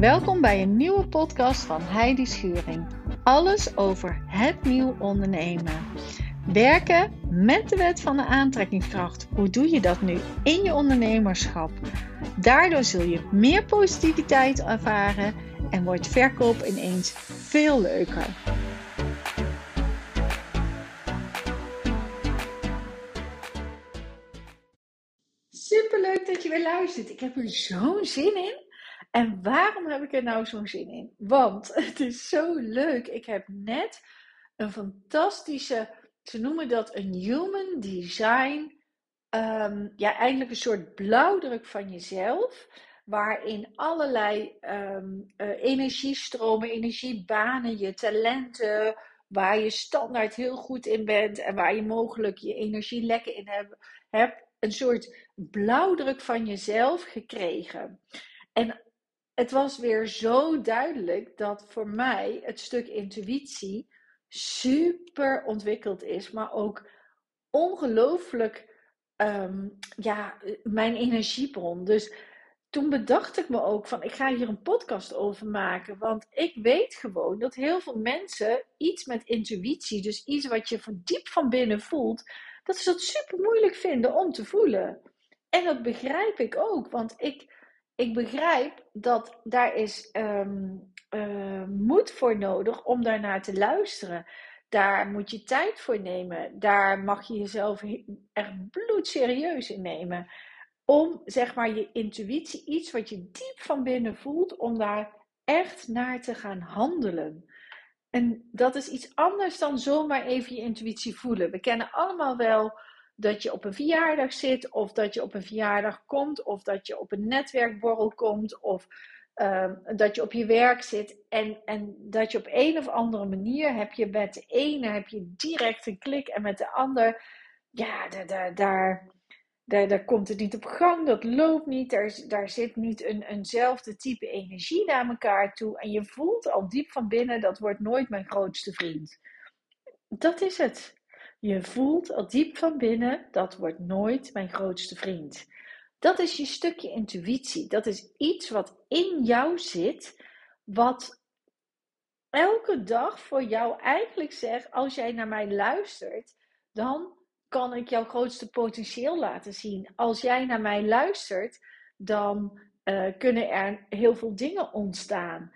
Welkom bij een nieuwe podcast van Heidi Schuring. Alles over het nieuw ondernemen. Werken met de wet van de aantrekkingskracht. Hoe doe je dat nu in je ondernemerschap? Daardoor zul je meer positiviteit ervaren en wordt verkoop ineens veel leuker. Superleuk dat je weer luistert. Ik heb er zo'n zin in. En waarom heb ik er nou zo'n zin in? Want het is zo leuk. Ik heb net een fantastische, ze noemen dat een human design, ehm, ja, eigenlijk een soort blauwdruk van jezelf, waarin allerlei um, uh, energiestromen, energiebanen, je talenten, waar je standaard heel goed in bent en waar je mogelijk je energie lekker in hebt, hebt een soort blauwdruk van jezelf gekregen. En het was weer zo duidelijk dat voor mij het stuk intuïtie super ontwikkeld is, maar ook ongelooflijk ehm, ja, mijn energiebron. Dus toen bedacht ik me ook van ik ga hier een podcast over maken, want ik weet gewoon dat heel veel mensen iets met intuïtie, dus iets wat je van diep van binnen voelt, dat ze dat super moeilijk vinden om te voelen. En dat begrijp ik ook, want ik ik begrijp dat daar is um, uh, moed voor nodig om daarnaar te luisteren. Daar moet je tijd voor nemen. Daar mag je jezelf echt bloedserieus in nemen. Om zeg maar je intuïtie, iets wat je diep van binnen voelt, om daar echt naar te gaan handelen. En dat is iets anders dan zomaar even je intuïtie voelen. We kennen allemaal wel dat je op een verjaardag zit, of dat je op een verjaardag komt, of dat je op een netwerkborrel komt, of uh, dat je op je werk zit en, en dat je op een of andere manier heb je met de ene heb je direct een klik en met de ander, ja, daar, daar, daar, daar, daar komt het niet op gang, dat loopt niet, daar, daar zit niet een, eenzelfde type energie naar elkaar toe en je voelt al diep van binnen, dat wordt nooit mijn grootste vriend. Dat is het. Je voelt al diep van binnen, dat wordt nooit mijn grootste vriend. Dat is je stukje intuïtie. Dat is iets wat in jou zit, wat elke dag voor jou eigenlijk zegt: als jij naar mij luistert, dan kan ik jouw grootste potentieel laten zien. Als jij naar mij luistert, dan uh, kunnen er heel veel dingen ontstaan.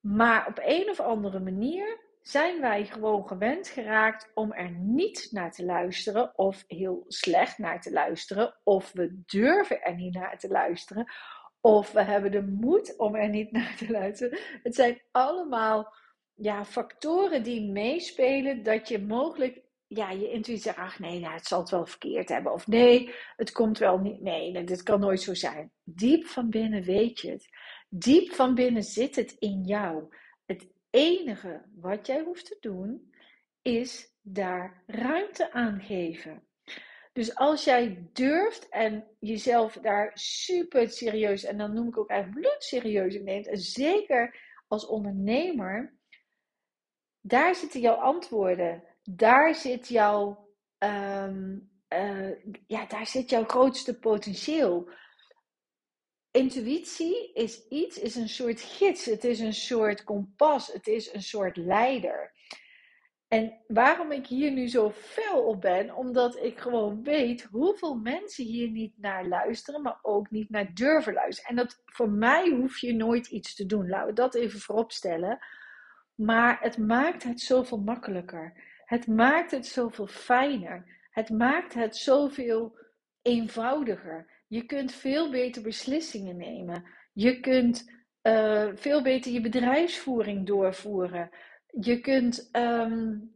Maar op een of andere manier zijn wij gewoon gewend geraakt om er niet naar te luisteren of heel slecht naar te luisteren of we durven er niet naar te luisteren of we hebben de moed om er niet naar te luisteren. Het zijn allemaal ja, factoren die meespelen dat je mogelijk ja, je intuïtie zegt, ach nee, nou, het zal het wel verkeerd hebben. Of nee, het komt wel niet. Nee, dit kan nooit zo zijn. Diep van binnen weet je het. Diep van binnen zit het in jou enige wat jij hoeft te doen, is daar ruimte aan geven. Dus als jij durft en jezelf daar super serieus, en dan noem ik ook eigenlijk bloedserieus in neemt, en zeker als ondernemer, daar zitten jouw antwoorden. Daar zit jouw, um, uh, ja, daar zit jouw grootste potentieel. Intuïtie is iets, is een soort gids, het is een soort kompas, het is een soort leider. En waarom ik hier nu zo fel op ben, omdat ik gewoon weet hoeveel mensen hier niet naar luisteren, maar ook niet naar durven luisteren. En dat voor mij hoef je nooit iets te doen. Laten we dat even voorop stellen. Maar het maakt het zoveel makkelijker. Het maakt het zoveel fijner. Het maakt het zoveel eenvoudiger. Je kunt veel beter beslissingen nemen. Je kunt uh, veel beter je bedrijfsvoering doorvoeren. Je kunt um,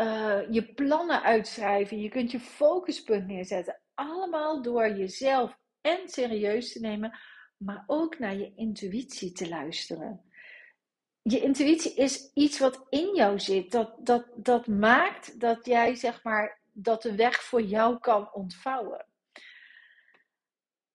uh, je plannen uitschrijven. Je kunt je focuspunt neerzetten. Allemaal door jezelf en serieus te nemen, maar ook naar je intuïtie te luisteren. Je intuïtie is iets wat in jou zit. Dat, dat, dat maakt dat jij, zeg maar, dat de weg voor jou kan ontvouwen.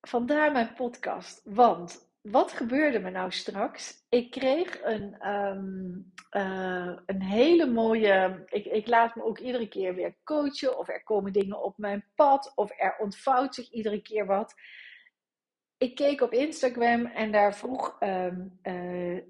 Vandaar mijn podcast. Want wat gebeurde me nou straks? Ik kreeg een, um, uh, een hele mooie. Ik, ik laat me ook iedere keer weer coachen. Of er komen dingen op mijn pad. Of er ontvouwt zich iedere keer wat. ik keek op Instagram en daar vroeg um,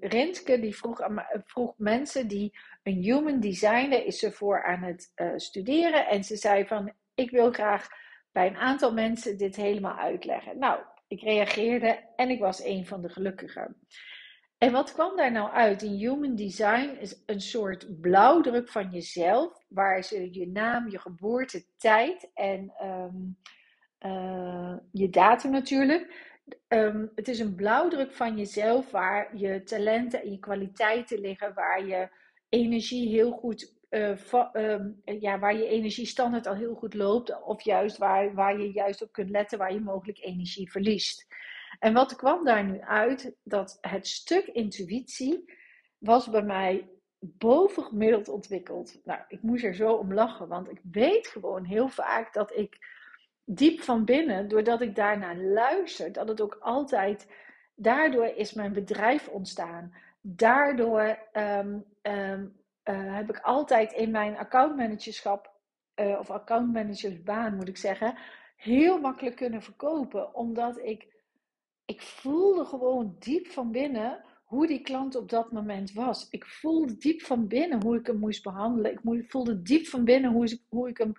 Rentke, die vroeg, vroeg mensen die een human designer is ze voor aan het uh, studeren. En ze zei van, ik wil graag bij een aantal mensen dit helemaal uitleggen. Nou, ik reageerde en ik was een van de gelukkigen. En wat kwam daar nou uit? In human design is een soort blauwdruk van jezelf, waar ze je naam, je geboorte, tijd en um, uh, je datum natuurlijk. Um, het is een blauwdruk van jezelf waar je talenten en je kwaliteiten liggen, waar je energie heel goed, uh, um, ja, waar je energiestandaard al heel goed loopt, of juist waar, waar je juist op kunt letten, waar je mogelijk energie verliest. En wat kwam daar nu uit? Dat het stuk intuïtie was bij mij bovengemiddeld ontwikkeld. Nou, ik moest er zo om lachen, want ik weet gewoon heel vaak dat ik diep van binnen, doordat ik daarnaar luister, dat het ook altijd, daardoor is mijn bedrijf ontstaan. Daardoor um, uh, heb ik altijd in mijn accountmanagerschap, uh, of accountmanagersbaan moet ik zeggen, heel makkelijk kunnen verkopen. Omdat ik, ik voelde gewoon diep van binnen hoe die klant op dat moment was. Ik voelde diep van binnen hoe ik hem moest behandelen. Ik voelde diep van binnen hoe, hoe ik hem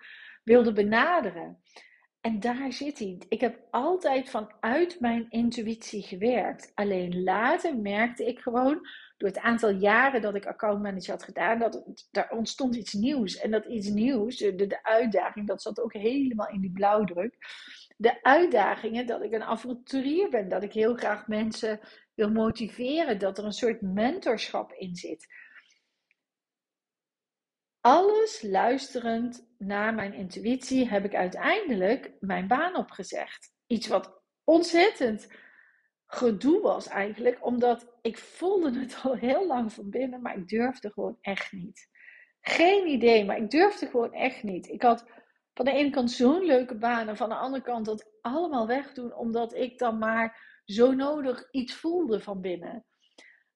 wilde benaderen. En daar zit hij. Ik heb altijd vanuit mijn intuïtie gewerkt. Alleen later merkte ik gewoon, door het aantal jaren dat ik accountmanager had gedaan, dat het, daar ontstond iets nieuws. En dat iets nieuws, de, de uitdaging, dat zat ook helemaal in die blauwdruk. De uitdagingen dat ik een avonturier ben, dat ik heel graag mensen wil motiveren, dat er een soort mentorschap in zit alles luisterend naar mijn intuïtie heb ik uiteindelijk mijn baan opgezegd. Iets wat ontzettend gedoe was eigenlijk, omdat ik voelde het al heel lang van binnen, maar ik durfde gewoon echt niet. Geen idee, maar ik durfde gewoon echt niet. Ik had van de ene kant zo'n leuke baan en van de andere kant dat allemaal wegdoen, omdat ik dan maar zo nodig iets voelde van binnen.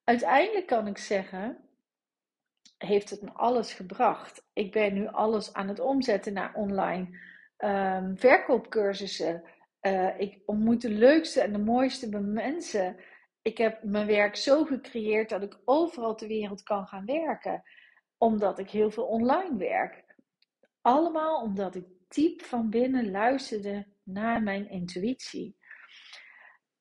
Uiteindelijk kan ik zeggen heeft het me alles gebracht. Ik ben nu alles aan het omzetten naar online um, verkoopcursussen. Uh, ik ontmoet de leukste en de mooiste mensen. Ik heb mijn werk zo gecreëerd dat ik overal ter wereld kan gaan werken. Omdat ik heel veel online werk. Allemaal omdat ik diep van binnen luisterde naar mijn intuïtie.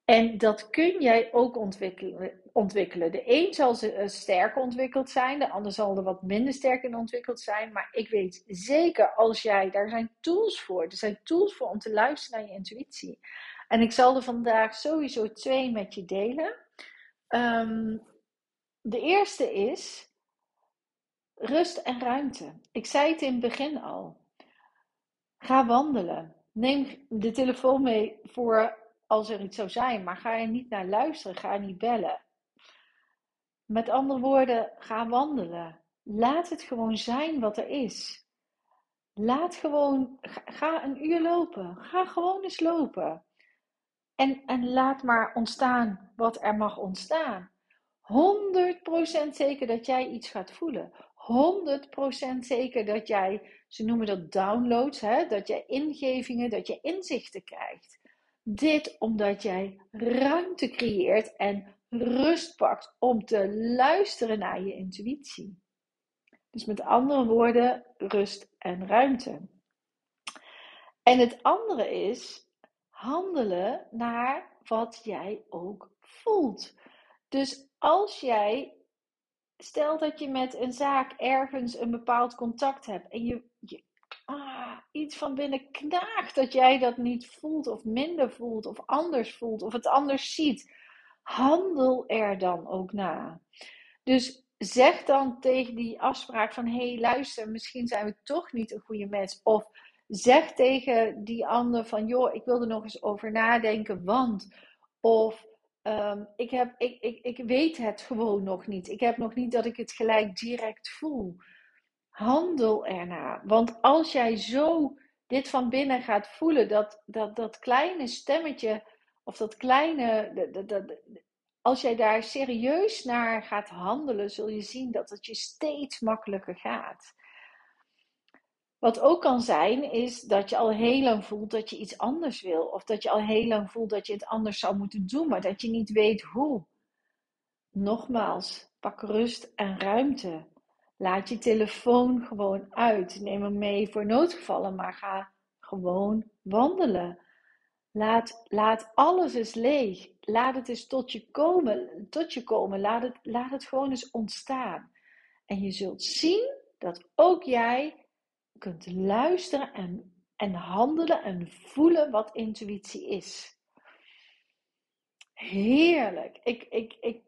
En dat kun jij ook ontwikkelen. ontwikkelen. De een zal eh, sterker ontwikkeld zijn, de ander zal er wat minder sterk in ontwikkeld zijn. Maar ik weet zeker als jij, daar zijn tools voor. Er zijn tools voor om te luisteren naar je intuïtie. En ik zal er vandaag sowieso twee met je delen. Um, de eerste is rust en ruimte. Ik zei het in het begin al. Ga wandelen. Neem de telefoon mee voor als er iets zou zijn, maar ga er niet naar luisteren, ga niet bellen. Met andere woorden, ga wandelen. Laat het gewoon zijn wat er is. Laat gewoon, ga een uur lopen. Ga gewoon eens lopen. En, en laat maar ontstaan wat er mag ontstaan. 100% zeker dat jij iets gaat voelen. 100% zeker dat jij, ze noemen dat downloads, hè, dat jij ingevingen, dat je inzichten krijgt. Dit omdat jij ruimte creëert en rust pakt om te luisteren naar je intuïtie. Dus met andere woorden, rust en ruimte. En het andere is handelen naar wat jij ook voelt. Dus als jij, stel dat je met een zaak ergens een bepaald contact hebt en je, iets van binnen knaagt dat jij dat niet voelt of minder voelt of anders voelt of het anders ziet. Handel er dan ook na. Dus zeg dan tegen die afspraak van hé hey, luister, misschien zijn we toch niet een goede mens. Of zeg tegen die ander van joh, ik wil er nog eens over nadenken, want. Of um, ik, heb, ik, ik, ik weet het gewoon nog niet. Ik heb nog niet dat ik het gelijk direct voel. Handel ernaar. Want als jij zo dit van binnen gaat voelen, dat, dat, dat kleine stemmetje, of dat kleine, dat, als jij daar serieus naar gaat handelen, zul je zien dat het je steeds makkelijker gaat. Wat ook kan zijn, is dat je al heel lang voelt dat je iets anders wil. Of dat je al heel lang voelt dat je het anders zou moeten doen, maar dat je niet weet hoe. Nogmaals, pak rust en ruimte. Laat je telefoon gewoon uit. Neem hem mee voor noodgevallen, maar ga gewoon wandelen. Laat, laat alles eens leeg. Laat het eens tot je komen. Tot je komen. Laat, het, laat het gewoon eens ontstaan. En je zult zien dat ook jij kunt luisteren en, en handelen en voelen wat intuïtie is. Heerlijk. Ik, ik, ik,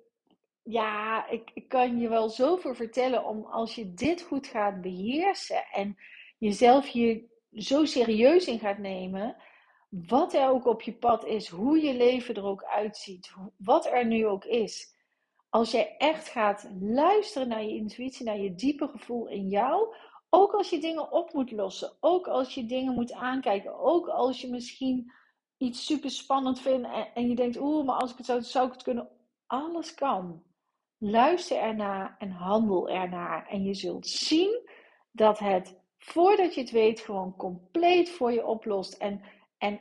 ja, ik, ik kan je wel zoveel vertellen om als je dit goed gaat beheersen en jezelf hier zo serieus in gaat nemen, wat er ook op je pad is, hoe je leven er ook uitziet, wat er nu ook is. Als jij echt gaat luisteren naar je intuïtie, naar je diepe gevoel in jou, ook als je dingen op moet lossen, ook als je dingen moet aankijken, ook als je misschien iets super spannend vindt en, je denkt, oeh, maar als ik het zou, zou ik het kunnen. Alles kan. Luister ernaar en handel ernaar. En je zult zien dat het, voordat je het weet, gewoon compleet voor je oplost. En, en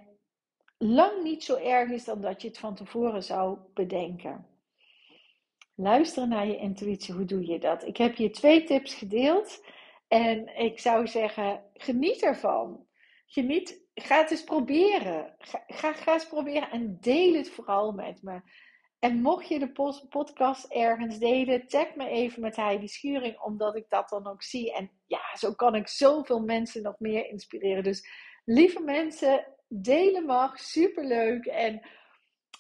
lang niet zo erg is dan dat je het van tevoren zou bedenken. Luisteren naar je intuïtie, hoe doe je dat? Ik heb je twee tips gedeeld. En ik zou zeggen, geniet ervan. Geniet, ga het eens proberen. Ga, ga, ga eens proberen en deel het vooral met me. En mocht je de podcast ergens delen, tag me even met Heidi Schuring, omdat ik dat dan ook zie. En ja, zo kan ik zoveel mensen nog meer inspireren. Dus lieve mensen, delen mag, superleuk. En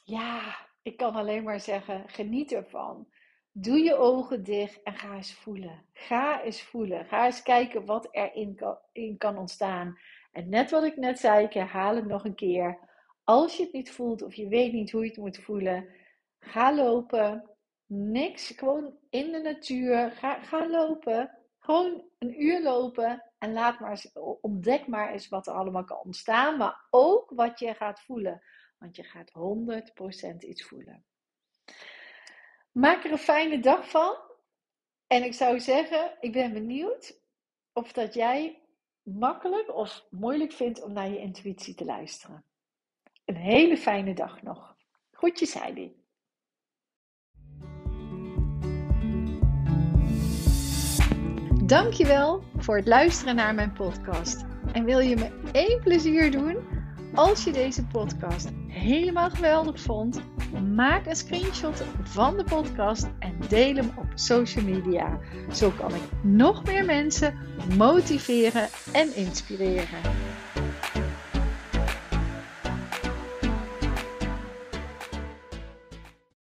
ja, ik kan alleen maar zeggen, geniet ervan. Doe je ogen dicht en ga eens voelen. Ga eens voelen. Ga eens kijken wat er kan, in kan ontstaan. En net wat ik net zei, ik herhaal het nog een keer. Als je het niet voelt of je weet niet hoe je het moet voelen, ga lopen. Niks, gewoon in de natuur. Ga, ga lopen. Gewoon een uur lopen en laat maar ontdek maar eens wat er allemaal kan ontstaan, maar ook wat je gaat voelen. Want je gaat 100% iets voelen. Maak er een fijne dag van. En ik zou zeggen, ik ben benieuwd of dat jij makkelijk of moeilijk vindt om naar je intuïtie te luisteren. Een hele fijne dag nog. Groetjes Heidi. Dankjewel voor het luisteren naar mijn podcast. En wil je me één plezier doen? Als je deze podcast helemaal geweldig vond, maak een screenshot van de podcast en deel hem op social media. Zo kan ik nog meer mensen motiveren en inspireren.